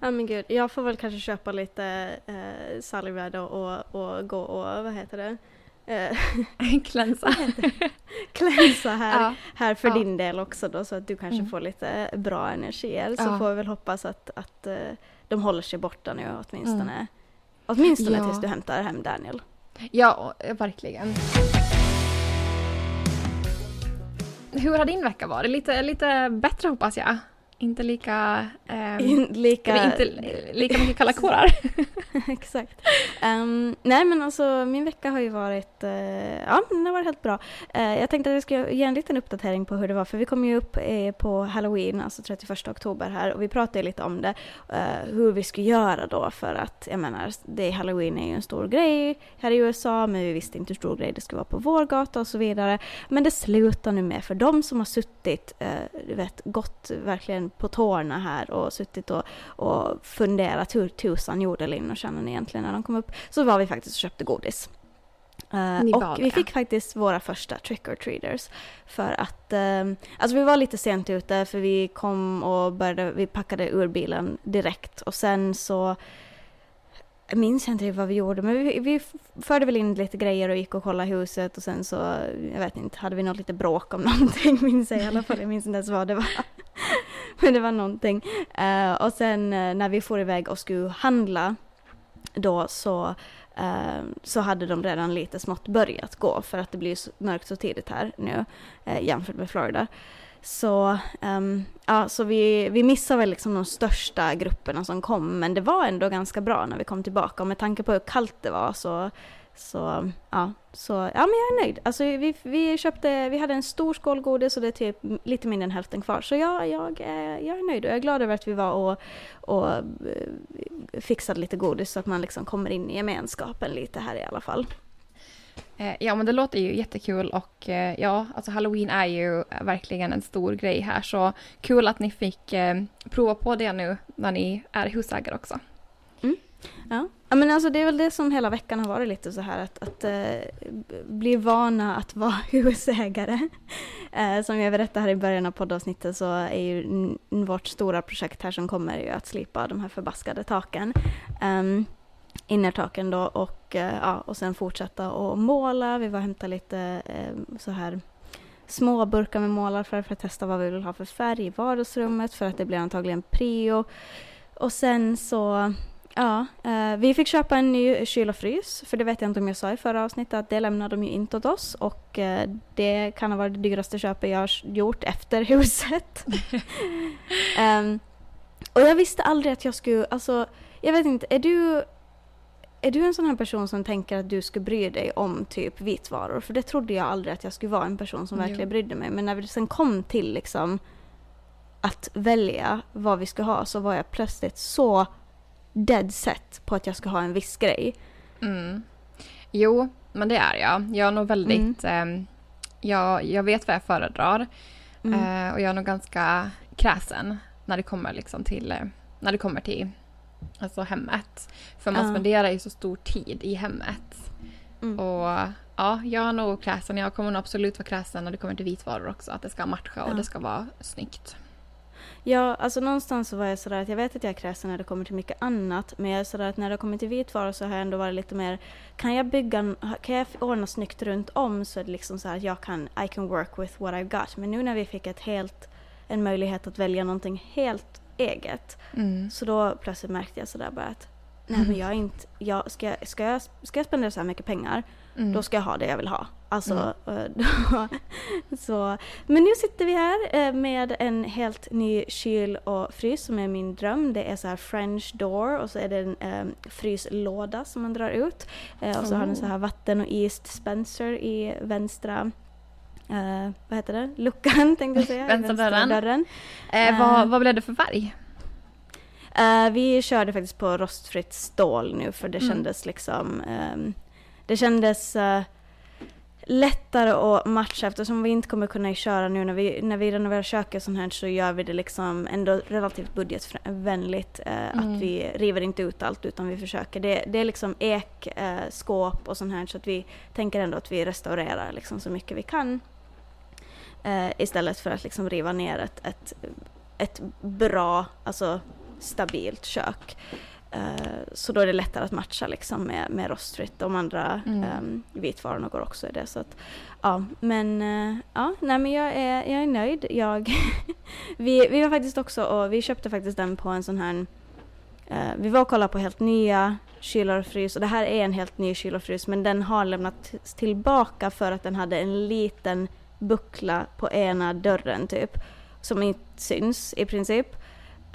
Ja men gud, jag får väl kanske köpa lite eh, då och, och gå och, vad heter det? Eh, Klänsa. klänsa här, Ja, här för Ja. din del också då så att du kanske Mm. får lite bra energier. Så Ja. får vi väl hoppas att, att eh, de håller sig borta nu åtminstone. Åtminstone Mm. Ja. tills du hämtar hem Daniel. ja verkligen. Hur har din vecka varit? Lite, lite bättre hoppas jag. Inte lika... ehm, In, lika... inte lika mycket kalla kårar. Exakt. Ehm, nej men alltså min vecka har ju varit, eh, ja den har varit helt bra. Eh, jag tänkte att jag skulle ge en liten uppdatering på hur det var för vi kom ju upp eh, på halloween, alltså 31 oktober här och vi pratade lite om det, hur vi skulle göra då för att, jag menar, det, halloween är ju en stor grej här i USA men vi visste inte hur stor grej det skulle vara på vår gata och så vidare. Men det slutar nu med, för de som har suttit, du vet, gått verkligen på tårna här och suttit och, och funderat hur tusan gjorde Linn och Shannon egentligen när de kom upp, så var vi faktiskt och köpte godis. Ni och vi fick faktiskt våra första trick or treaters för att, eh, alltså vi var lite sent ute för vi kom och började, vi packade ur bilen direkt och sen så jag minns inte riktigt vad vi gjorde, men vi, vi förde väl in lite grejer och gick och kollade huset och sen så, jag vet inte, hade vi något lite bråk om någonting, minns jag i alla fall. Jag minns inte ens vad det var. Men det var någonting. Uh, och sen uh, när vi får iväg och skulle handla, då så, uh, så hade de redan lite smått börjat gå, för att det blir så mörkt så tidigt här nu, jämfört med Florida. Så, um, ja, så vi, vi missade väl liksom de största grupperna som kom, men det var ändå ganska bra när vi kom tillbaka. Och med tanke på hur kallt det var så, så, ja, så ja, men jag är nöjd. Alltså vi, vi köpte, vi hade en stor skål godis och det är typ lite mindre än hälften kvar. Så jag, jag, är, jag är nöjd och jag är glad över att vi var och, och eh, fixade lite godis så att man liksom kommer in i gemenskapen lite här i alla fall. Eh, Ja men det låter ju jättekul och eh, ja, alltså halloween är ju verkligen en stor grej här så kul att ni fick eh, prova på det nu när ni är husägare också. Ja. ja, men alltså det är väl det som hela veckan har varit lite så här att, att eh, bli vana att vara husägare. eh, som jag berättade här i början av poddavsnittet så är ju vårt stora projekt här som kommer ju att slipa de här förbaskade taken. Um, innertaken då och, eh, ja, och sen fortsätta att måla. Vi var och hämtade lite ehm, så här små burkar med målarfärg för att testa vad vi vill ha för färg i vardagsrummet för att det blir antagligen prio. Och sen så Ja, eh, vi fick köpa en ny kyl och frys, för det vet jag inte om jag sa i förra avsnittet att det lämnade de ju inte åt oss och eh, det kan ha varit det dyraste köpet jag har gjort efter huset. um, och jag visste aldrig att jag skulle, alltså jag vet inte, är du är du en sån här person som tänker att du skulle bry dig om typ vitvaror? För det trodde jag aldrig att jag skulle vara en person som verkligen brydde mig. Men när vi sen kom till liksom att välja vad vi ska ha så var jag plötsligt så dead set på att jag ska ha en viss grej. Mm. Jo, men det är jag. Jag är nog väldigt... Mm. Eh, jag, jag vet vad jag föredrar. Mm. Eh, och jag är nog ganska kräsen när det kommer liksom till, eh, när det kommer till alltså hemmet. För man uh. spenderar ju så stor tid i hemmet. Mm. Och ja, jag är nog kräsen. Jag kommer nog absolut vara kräsen när det kommer till vitvaror också. Att det ska matcha och uh. det ska vara snyggt. Ja, alltså någonstans så var jag sådär att jag vet att jag är kräsen när det kommer till mycket annat, men jag är sådär att när det kommer till vitvaror så har jag ändå varit lite mer, kan jag bygga, kan jag ordna snyggt runt om så är det liksom så att jag kan, I can work with what I've got. Men nu när vi fick ett helt, en möjlighet att välja någonting helt eget, mm. så då plötsligt märkte jag sådär bara att nej men jag är inte, jag, ska, ska, jag, ska jag spendera så här mycket pengar, mm. då ska jag ha det jag vill ha. Alltså, mm. då, så. Men nu sitter vi här eh, med en helt ny kyl och frys som är min dröm. Det är så här French door och så är det en um, fryslåda som man drar ut. Uh, och så oh. har den så här vatten och is dispenser i vänstra uh, vad heter det? Luckan tänkte jag säga. vänstra dörren. dörren. Uh, vad, vad blev det för färg? Uh, vi körde faktiskt på rostfritt stål nu för det mm. kändes liksom um, Det kändes uh, lättare att matcha eftersom vi inte kommer kunna köra nu när vi, när vi renoverar köket och sånt här så gör vi det liksom ändå relativt budgetvänligt. Eh, mm. Att vi river inte ut allt utan vi försöker. Det, det är liksom ek, eh, och sånt här så att vi tänker ändå att vi restaurerar liksom så mycket vi kan. Eh, istället för att liksom riva ner ett, ett, ett bra, alltså stabilt kök. Uh, så då är det lättare att matcha liksom med, med rostfritt. De andra mm. um, vitvarorna går också i det. Så att, ja, men, uh, ja, nej, men jag, är, jag är nöjd. Jag vi, vi var faktiskt också och vi köpte faktiskt den på en sån här uh, Vi var och kollade på helt nya kylar och frys och det här är en helt ny kyl och frys men den har lämnats tillbaka för att den hade en liten buckla på ena dörren typ. Som inte syns i princip.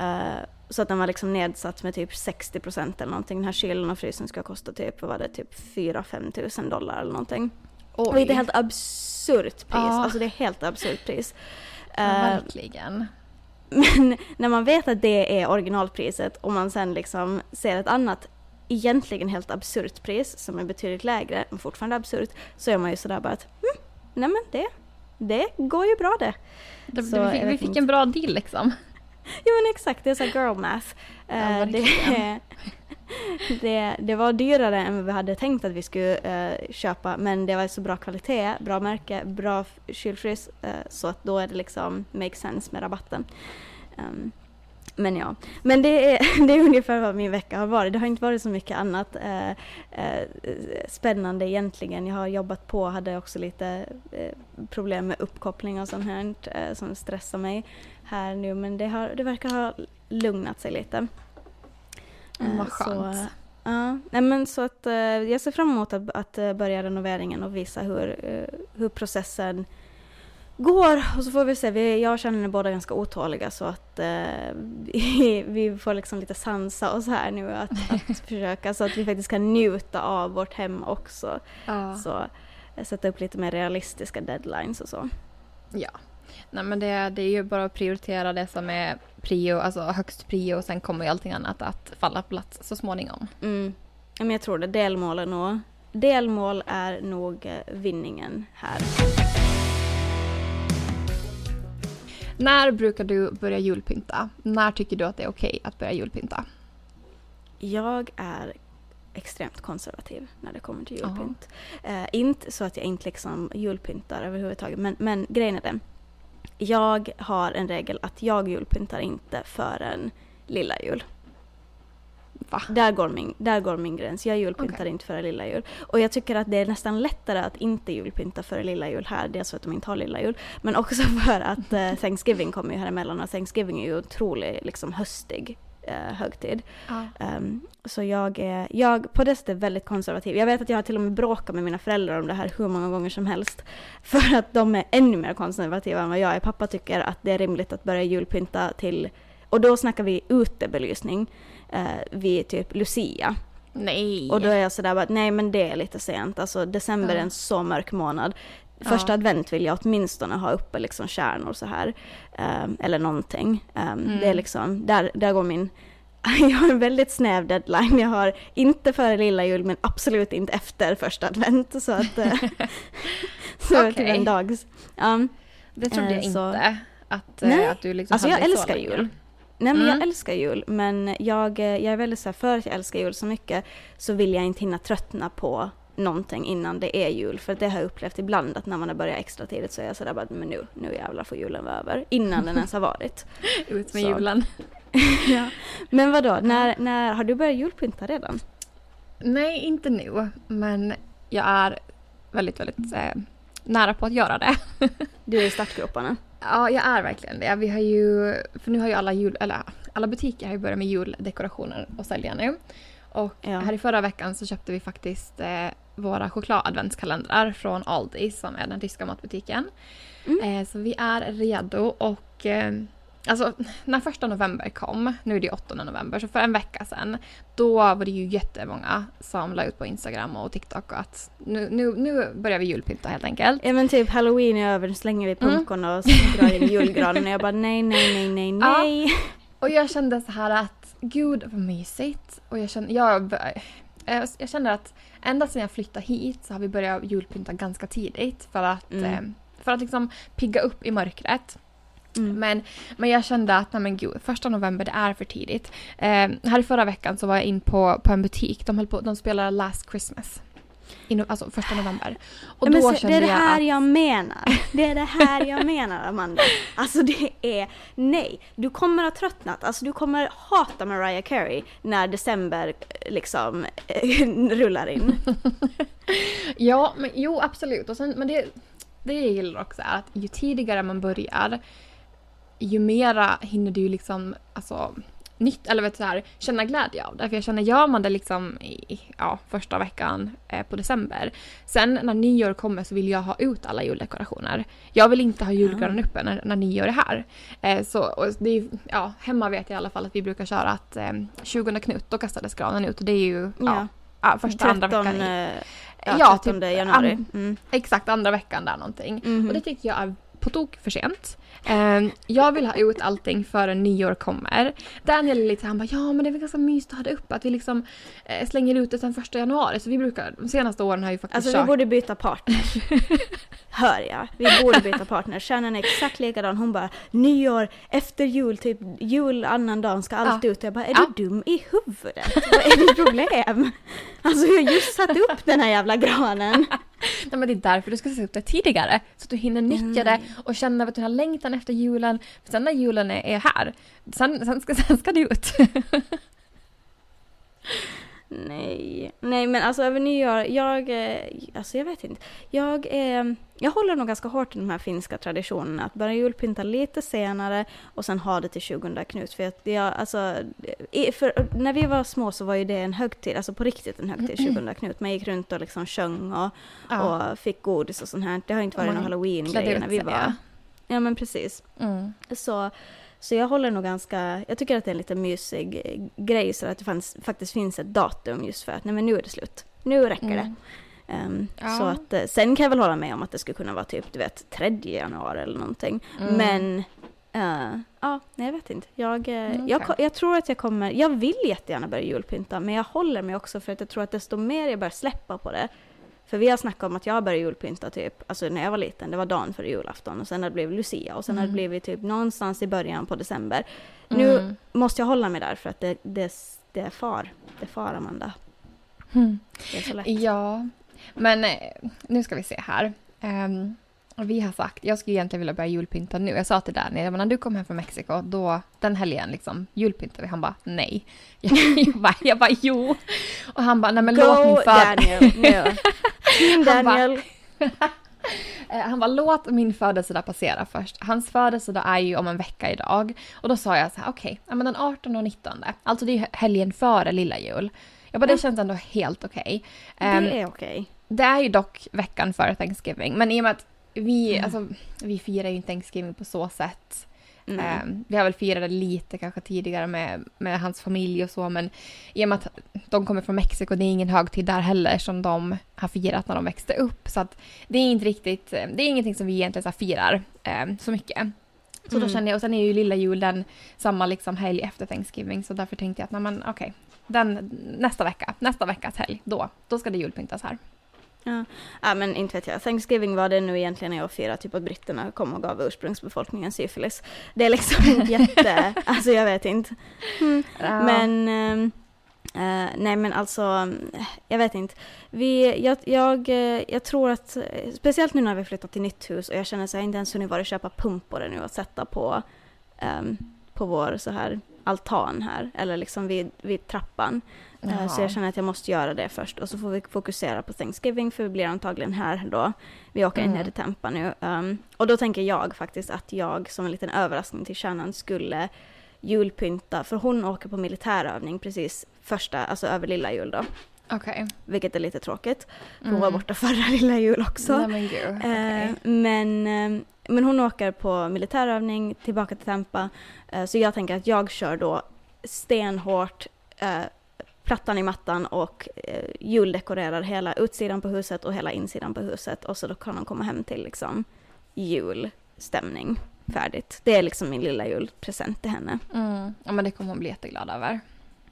Uh, så att den var liksom nedsatt med typ 60 procent eller någonting. Den här kylen och frysen ska kosta typ, vad var det, typ 4-5 tusen dollar eller någonting. Oj. Och det är ett helt absurt pris. Ja. Alltså det är helt absurt pris. Ja, verkligen. Men när man vet att det är originalpriset och man sen liksom ser ett annat egentligen helt absurt pris som är betydligt lägre men fortfarande absurt så är man ju sådär bara att hm, nej men det, det går ju bra det. det så, vi, vi fick en bra deal liksom ja men exakt, det är så girl math. Ja, uh, det, det, det, var dyrare än vad vi hade tänkt att vi skulle uh, köpa men det var så bra kvalitet, bra märke, bra kylfrys uh, så att då är det liksom make sense med rabatten. Um, men ja, men det är, det är ungefär vad min vecka har varit. Det har inte varit så mycket annat eh, eh, spännande egentligen. Jag har jobbat på, hade också lite eh, problem med uppkoppling och sånt här eh, som stressar mig här nu. Men det, har, det verkar ha lugnat sig lite. Mm, vad skönt. Så, ja, nej men så att eh, jag ser fram emot att, att börja renoveringen och visa hur, hur processen går och så får vi se. Vi, jag känner båda ganska otåliga så att eh, vi, vi, får liksom lite sansa oss här nu att, att försöka så att vi faktiskt kan njuta av vårt hem också. Ja. Så eh, sätta upp lite mer realistiska deadlines och så. Ja. Nej men det, det är ju bara att prioritera det som är prio, alltså högst prio och sen kommer ju allting annat att falla på plats så småningom. Mm. Men jag tror det, delmål är nog, delmål är nog eh, vinningen här. När brukar du börja julpynta? När tycker du att det är okej att börja julpynta? jag är extremt konservativ när det kommer till julpynt. Eh, inte så att jag inte liksom julpyntar överhuvudtaget, men, men grejen är den. Jag har en regel att jag julpyntar inte förrän lilla jul. Va? Där går min, där går min gräns. Jag julpyntar Okej. inte före lilla jul. Och jag tycker att det är nästan lättare att inte julpynta före lilla jul här. Dels för att de inte har lilla jul. Men också för att eh, Thanksgiving kommer ju här emellan och Thanksgiving är ju otroligt liksom höstig eh, högtid. Ja. Ehm, så jag är, jag på det sättet väldigt konservativ. Jag vet att jag har till och med bråkat med mina föräldrar om det här hur många gånger som helst. För att de är ännu mer konservativa än vad jag är. Pappa tycker att det är rimligt att börja julpynta till, och då snackar vi utebelysning, eh, vid typ Lucia. Nej. Och då är jag sådär bara, nej men det är lite sent. Alltså december är en så mörk månad. Första Ja. advent vill jag åtminstone ha uppe liksom stjärnor så här. Ehm, eller någonting. Ehm, Mm. Det är liksom, där, där går min... Jag har en väldigt snäv deadline. Jag har inte före lilla jul men absolut inte efter första advent. Så att... eh, så Okej. till en dags. Ja. det trodde jag eh, så- inte. Att, eh, Nej. att du liksom Alltså jag älskar jul. Nej men Mm. jag älskar jul men jag, jag är väldigt så här, för att jag älskar jul så mycket så vill jag inte hinna tröttna på någonting innan det är jul. För det har jag upplevt ibland att när man har börjat extra tidigt så är jag sådär bara men nu, nu jävlar får julen vara över. Innan den ens har varit. Ut med Så. julen. ja. Men vadå, när, när, har du börjat julpynta redan? Nej, inte nu. Men jag är väldigt, väldigt eh, nära på att göra det. Du är i startgroparna. Ja, jag är verkligen det. Vi har ju, för nu har ju alla jul, eller alla butiker har ju börjat med juldekorationer och sälja nu. Och Ja. här i förra veckan så köpte vi faktiskt eh, våra chokladadventskalendrar från Aldi som är den ryska matbutiken. Mm. Eh, så vi är redo och eh, alltså när första november kom, nu är det ju 8 november, så för en vecka sedan då var det ju jättemånga som la ut på Instagram och TikTok att nu, nu, nu börjar vi julpynta helt enkelt. Ja men typ halloween är över, nu slänger vi Mm. pumpkorn och drar in julgranen och jag bara nej, nej, nej, nej, Ja. nej. Och jag kände så här att gud vad mysigt. Och jag kände, jag, jag, jag känner att ända sedan jag flyttade hit så har vi börjat julpynta ganska tidigt för att, Mm. eh, för att liksom pigga upp i mörkret. Mm. Men, men jag kände att nej men gud, första november det är för tidigt. Eh, här i förra veckan så var jag in på, på en butik, de, höll på, de spelade Last Christmas. I, no- alltså första november. Och men då det kände är det jag här att, jag menar. Det är det här jag menar Amanda. Alltså det är, nej. Du kommer ha tröttnat. Alltså du kommer hata Mariah Carey när december eh, liksom eh, rullar in. Ja, men, jo absolut. Och sen, men det, det jag gillar också är att ju tidigare man börjar ju mera hinner du liksom alltså, nytt, eller vet så här, känna glädje av det. För jag känner, gör man det liksom i ja, första veckan eh, på december. Sen när nyår kommer så vill jag ha ut alla juldekorationer. Jag vill inte ha julgranen uppe när, när nyår är här. Eh, så, och det är, ja, hemma vet jag i alla fall att vi brukar köra att eh, 20 Knut, då kastades granen ut. Och det är ju ja, Ja. första, andra 13, veckan. I, ja, Ja, 13 typ, januari. an- Mm. Exakt, andra veckan där någonting. Mhm. Och det tycker jag är på tok för sent. Eh, jag vill ha ut allting före nyår kommer. Daniel är lite han bara, ja men det är väl ganska mysigt att ha det uppe. Att vi liksom eh, slänger ut det sen första januari. Så vi brukar, de senaste åren har ju faktiskt Alltså vi borde byta partners. Hör jag. Vi borde byta partners. Kärnan är exakt likadan. Hon bara nyår, efter jul, typ jul annan dag ska allt Ja. ut. Jag bara, är Ja. du dum i huvudet? Vad är ditt problem? Alltså jag har just satt upp den här jävla granen. Nej, men det är därför du ska sätta upp det tidigare. Så att du hinner nyttja det och känna vet du, den här längtan efter julen. För sen när julen är, är här, sen, sen, ska, sen ska det ut. Nej, nej men alltså över nyår, jag, eh, alltså jag vet inte. Jag, eh, jag håller nog ganska hårt i de här finska traditionerna. Att börja julpynta lite senare och sen ha det till 20 Knut. För, att jag, alltså, för när vi var små så var ju det en högtid, alltså på riktigt en högtid, 20 Knut. Man gick runt och liksom sjöng och, och fick godis och sånt här. Det har inte varit någon klädde när vi var... ja. Ja men precis. Mm. Så, så jag håller nog ganska, jag tycker att det är en lite mysig eh, grej så att det fanns, faktiskt finns ett datum just för att nej men nu är det slut. Nu räcker det. Mm. Ehm, Ja. Så att, eh, sen kan jag väl hålla med om att det skulle kunna vara typ, du vet, 3 januari eller någonting. Mm. Men, eh, ja, nej jag vet inte. Jag, Mm, jag, okej. ko- jag tror att jag kommer, jag vill jättegärna börja julpynta, men jag håller mig också för att jag tror att desto mer jag börjar släppa på det, för vi har snackat om att jag började julpynta typ, alltså när jag var liten, det var dagen före julafton och sen har det blivit Lucia och sen har det Mm. blivit typ någonstans i början på december. Nu Mm. måste jag hålla mig där för att det, det, det är far. Det är far, Amanda. Mm. Det är så lätt. Ja, men eh, nu ska vi se här. Ehm, vi har sagt, jag skulle egentligen vilja börja julpynta nu. Jag sa till Danny, jag bara, när du kommer hem från Mexiko, då den helgen liksom, julpyntar vi. Han bara, nej. Jag bara, jag bara, jo. Och han bara, nej men låt min Go. Daniel! Bara- Daniel! Eh, Han bara, låt min födelsedag passera först. Hans födelsedag är ju om en vecka idag. Och då sa jag så här, okej, ja, men den 18 och 19. Alltså det är helgen före lilla jul. Jag bara, det känns ändå helt okej. Ehm, Det är okej. Det är ju dock veckan före Thanksgiving, men i och med att vi, Mm. alltså, vi firar ju inte Thanksgiving på så sätt. Nej. Ehm, vi har väl firat det lite kanske tidigare med, med hans familj och så, men i och med att de kommer från Mexiko, det är ingen högtid där heller som de har firat när de växte upp. Så att det är inte riktigt, det är ingenting som vi egentligen så firar ehm, så mycket. Så då Mm. kände jag, och sen är ju lilla julen samma liksom helg efter Thanksgiving, så därför tänkte jag att nej, men okej, den nästa vecka, nästa veckas helg, då, då ska det julpyntas här. Ja men inte vet jag. Thanksgiving var det nu egentligen när jag firade typ att britterna kom och gav ursprungsbefolkningen syfilis. Det är liksom jätte, alltså jag vet inte. Mm. Ja. Men, eh, nej men alltså, jag vet inte. Vi, jag, jag, eh, jag tror att, eh, speciellt nu när vi flyttat till nytt hus och jag känner så jag inte ens hunnit vara och köpa pumpor nu att sätta på, ehm, på vår så här altan här, eller liksom vid, vid trappan. Eh, Så Jaha. jag känner att jag måste göra det först och så får vi fokusera på Thanksgiving för vi blir antagligen här då. Vi åker Mm. ner till Tampa nu. Um, och då tänker jag faktiskt att jag som en liten överraskning till kärnan skulle julpynta, för hon åker på militärövning precis första, alltså över lilla jul då. Okej. Vilket är lite tråkigt. Hon Mm. var borta förra lilla jul också. Nej men gud. okej. Eh, men, eh, men hon åker på militärövning tillbaka till Tampa. Eh, så jag tänker att jag kör då stenhårt eh, plattan i mattan och eh, juldekorerar hela utsidan på huset och hela insidan på huset. Och så då kan hon komma hem till liksom julstämning. Färdigt. Det är liksom min lilla julpresent till henne. Mm. Ja men det kommer hon bli jätteglad över.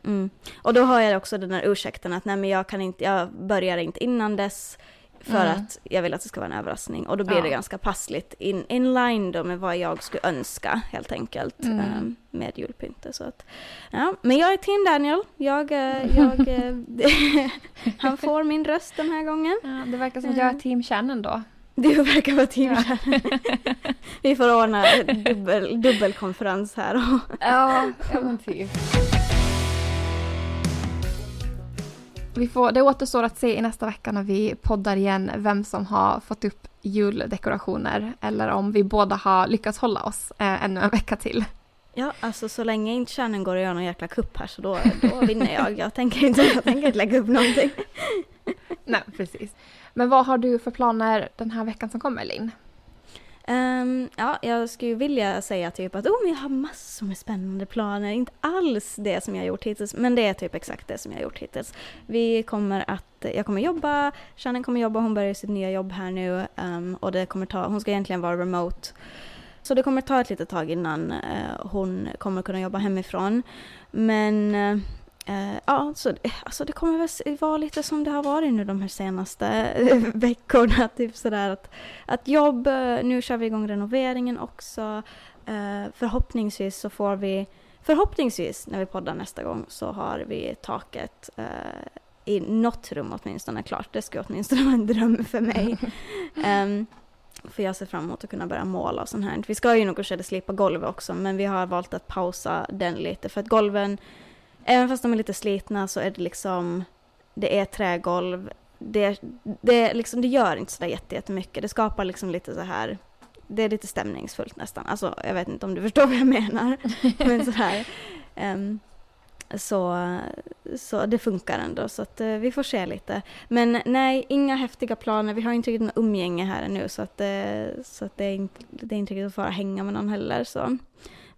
Mm. Och då har jag också den här ursäkten att nej men jag kan inte, jag börjar inte innan dess för Mm. att jag vill att det ska vara en överraskning. Och då blir Ja. det ganska passligt in, in line då med vad jag skulle önska helt enkelt Mm. ehm, med julpyntet. Så att, ja. Men jag är team Daniel. Jag, eh, jag, eh, han får min röst den här gången. Ja, det verkar som att jag är team Shannon då. Du verkar vara team Ja. Vi får ordna dubbel, dubbelkonferens här. ja, ja men typ. Vi får, det återstår att se i nästa vecka när vi poddar igen vem som har fått upp juldekorationer eller om vi båda har lyckats hålla oss eh, ännu en vecka till. Ja, alltså så länge inte kärnen går och gör någon jäkla kupp här så då, då vinner jag. Jag tänker, inte, jag tänker inte lägga upp någonting. Nej, precis. Men vad har du för planer den här veckan som kommer, Linn? Um, ja, jag skulle vilja säga typ att oh, men jag har massor med spännande planer. Inte alls det som jag har gjort hittills, men det är typ exakt det som jag har gjort hittills. Vi kommer att, jag kommer jobba, Shannon kommer jobba, hon börjar sitt nya jobb här nu um, och det kommer ta, hon ska egentligen vara remote. Så det kommer ta ett litet tag innan eh, hon kommer kunna jobba hemifrån. Men eh, Eh, ja, så, alltså det kommer väl vara lite som det har varit nu de här senaste eh, veckorna. Typ sådär att, att jobb, eh, nu kör vi igång renoveringen också. Eh, förhoppningsvis så får vi, förhoppningsvis när vi poddar nästa gång så har vi taket eh, i något rum åtminstone klart. Det skulle åtminstone vara en dröm för mig. Ehm, för jag ser fram emot att kunna börja måla och sånt här. Vi ska ju nog kanske slipa golvet också men vi har valt att pausa den lite för att golven Även fast de är lite slitna så är det liksom, det är trägolv. Det, det, liksom, det gör inte sådär jättemycket. Det skapar liksom lite så här, det är lite stämningsfullt nästan. Alltså jag vet inte om du förstår vad jag menar. Men så Um, så, så det funkar ändå, så att eh, vi får se lite. Men nej, inga häftiga planer. Vi har inte riktigt något umgänge här ännu så att, eh, så att det, är inte, det är inte riktigt att fara hänga med någon heller. Så.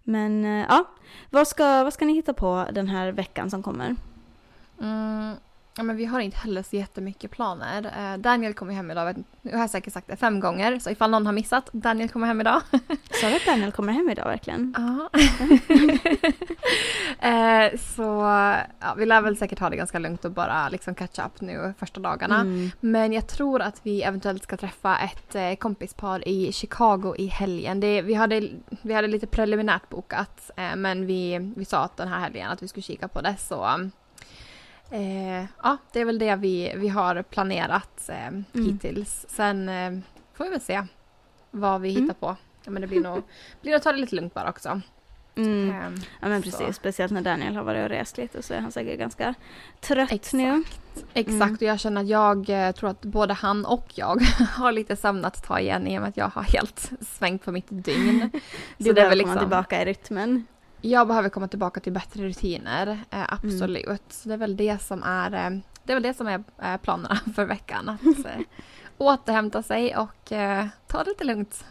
Men eh, ja, vad ska, vad ska ni hitta på den här veckan som kommer? Mm, Ja, men vi har inte heller så jättemycket planer. Eh, Daniel kommer hem idag, vet- nu har jag säkert sagt det fem gånger, så ifall någon har missat, Daniel kommer hem idag. Sa du att Daniel kommer hem idag verkligen? Ja. eh, så ja, vi lär väl säkert ha det ganska lugnt och bara liksom catch up nu första dagarna. Mm. Men jag tror att vi eventuellt ska träffa ett eh, kompispar i Chicago i helgen. Det, vi, hade, vi hade lite preliminärt bokat men vi, vi sa att den här helgen att vi skulle kika på det så eh, ja, det är väl det vi, vi har planerat eh, hittills. Sen eh, får vi väl se vad vi Mm. hittar på. Ja, men det blir nog, blir nog ta det lite lugnt bara också. Mm. Ehm, Ja men så. precis, speciellt när Daniel har varit och rest lite så är han säkert ganska trött Exakt. nu. Exakt, Mm. och jag känner att jag eh, tror att både han och jag har lite sömn att ta igen i och med att jag har helt svängt på mitt dygn. Du det är behöver väl komma liksom- tillbaka i rytmen. Jag behöver komma tillbaka till bättre rutiner, eh, absolut. Så det är väl det som är, eh, det är, väl det som är eh, planerna för veckan. Att återhämta sig och ta det lite lugnt.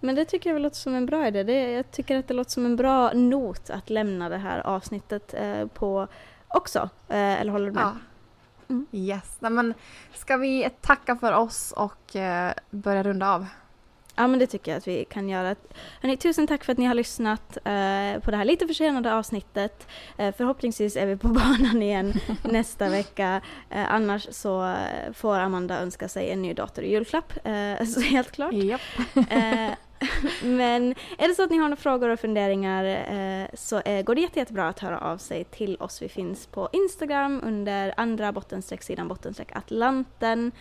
Men det tycker jag väl låter som en bra idé. Det, jag tycker att det låter som en bra not att lämna det här avsnittet på också. Eller håller du med? Ja. Mm. Yes, Nej, men ska vi tacka för oss och börja runda av? Ja men det tycker jag att vi kan göra. Hörrni, tusen tack för att ni har lyssnat eh, på det här lite försenade avsnittet. Eh, förhoppningsvis är vi på banan igen nästa vecka. Eh, annars så eh, får Amanda önska sig en ny dator i julklapp. Eh, så helt klart. Japp. Men är det så att ni har några frågor och funderingar eh, så eh, går det jätte, jättebra att höra av sig till oss. Vi finns på Instagram under andra bottenstreck sidan bottenstreck Atlanten.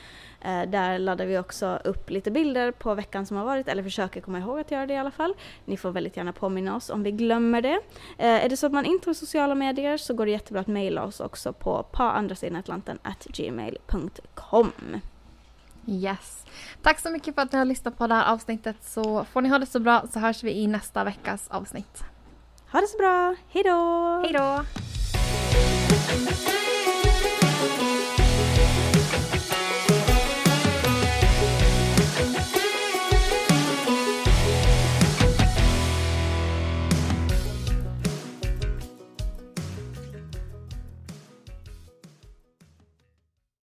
Eh, där laddar vi också upp lite bilder på veckan som har varit, eller försöker komma ihåg att göra det i alla fall. Ni får väldigt gärna påminna oss om vi glömmer det. Eh, är det så att man inte har sociala medier så går det jättebra att mejla oss också på paandrasidanatlanten at gmail.com. Yes. Tack så mycket för att ni har lyssnat på det här avsnittet så får ni ha det så bra så hörs vi i nästa veckas avsnitt. Ha det så bra, hejdå! Hej då!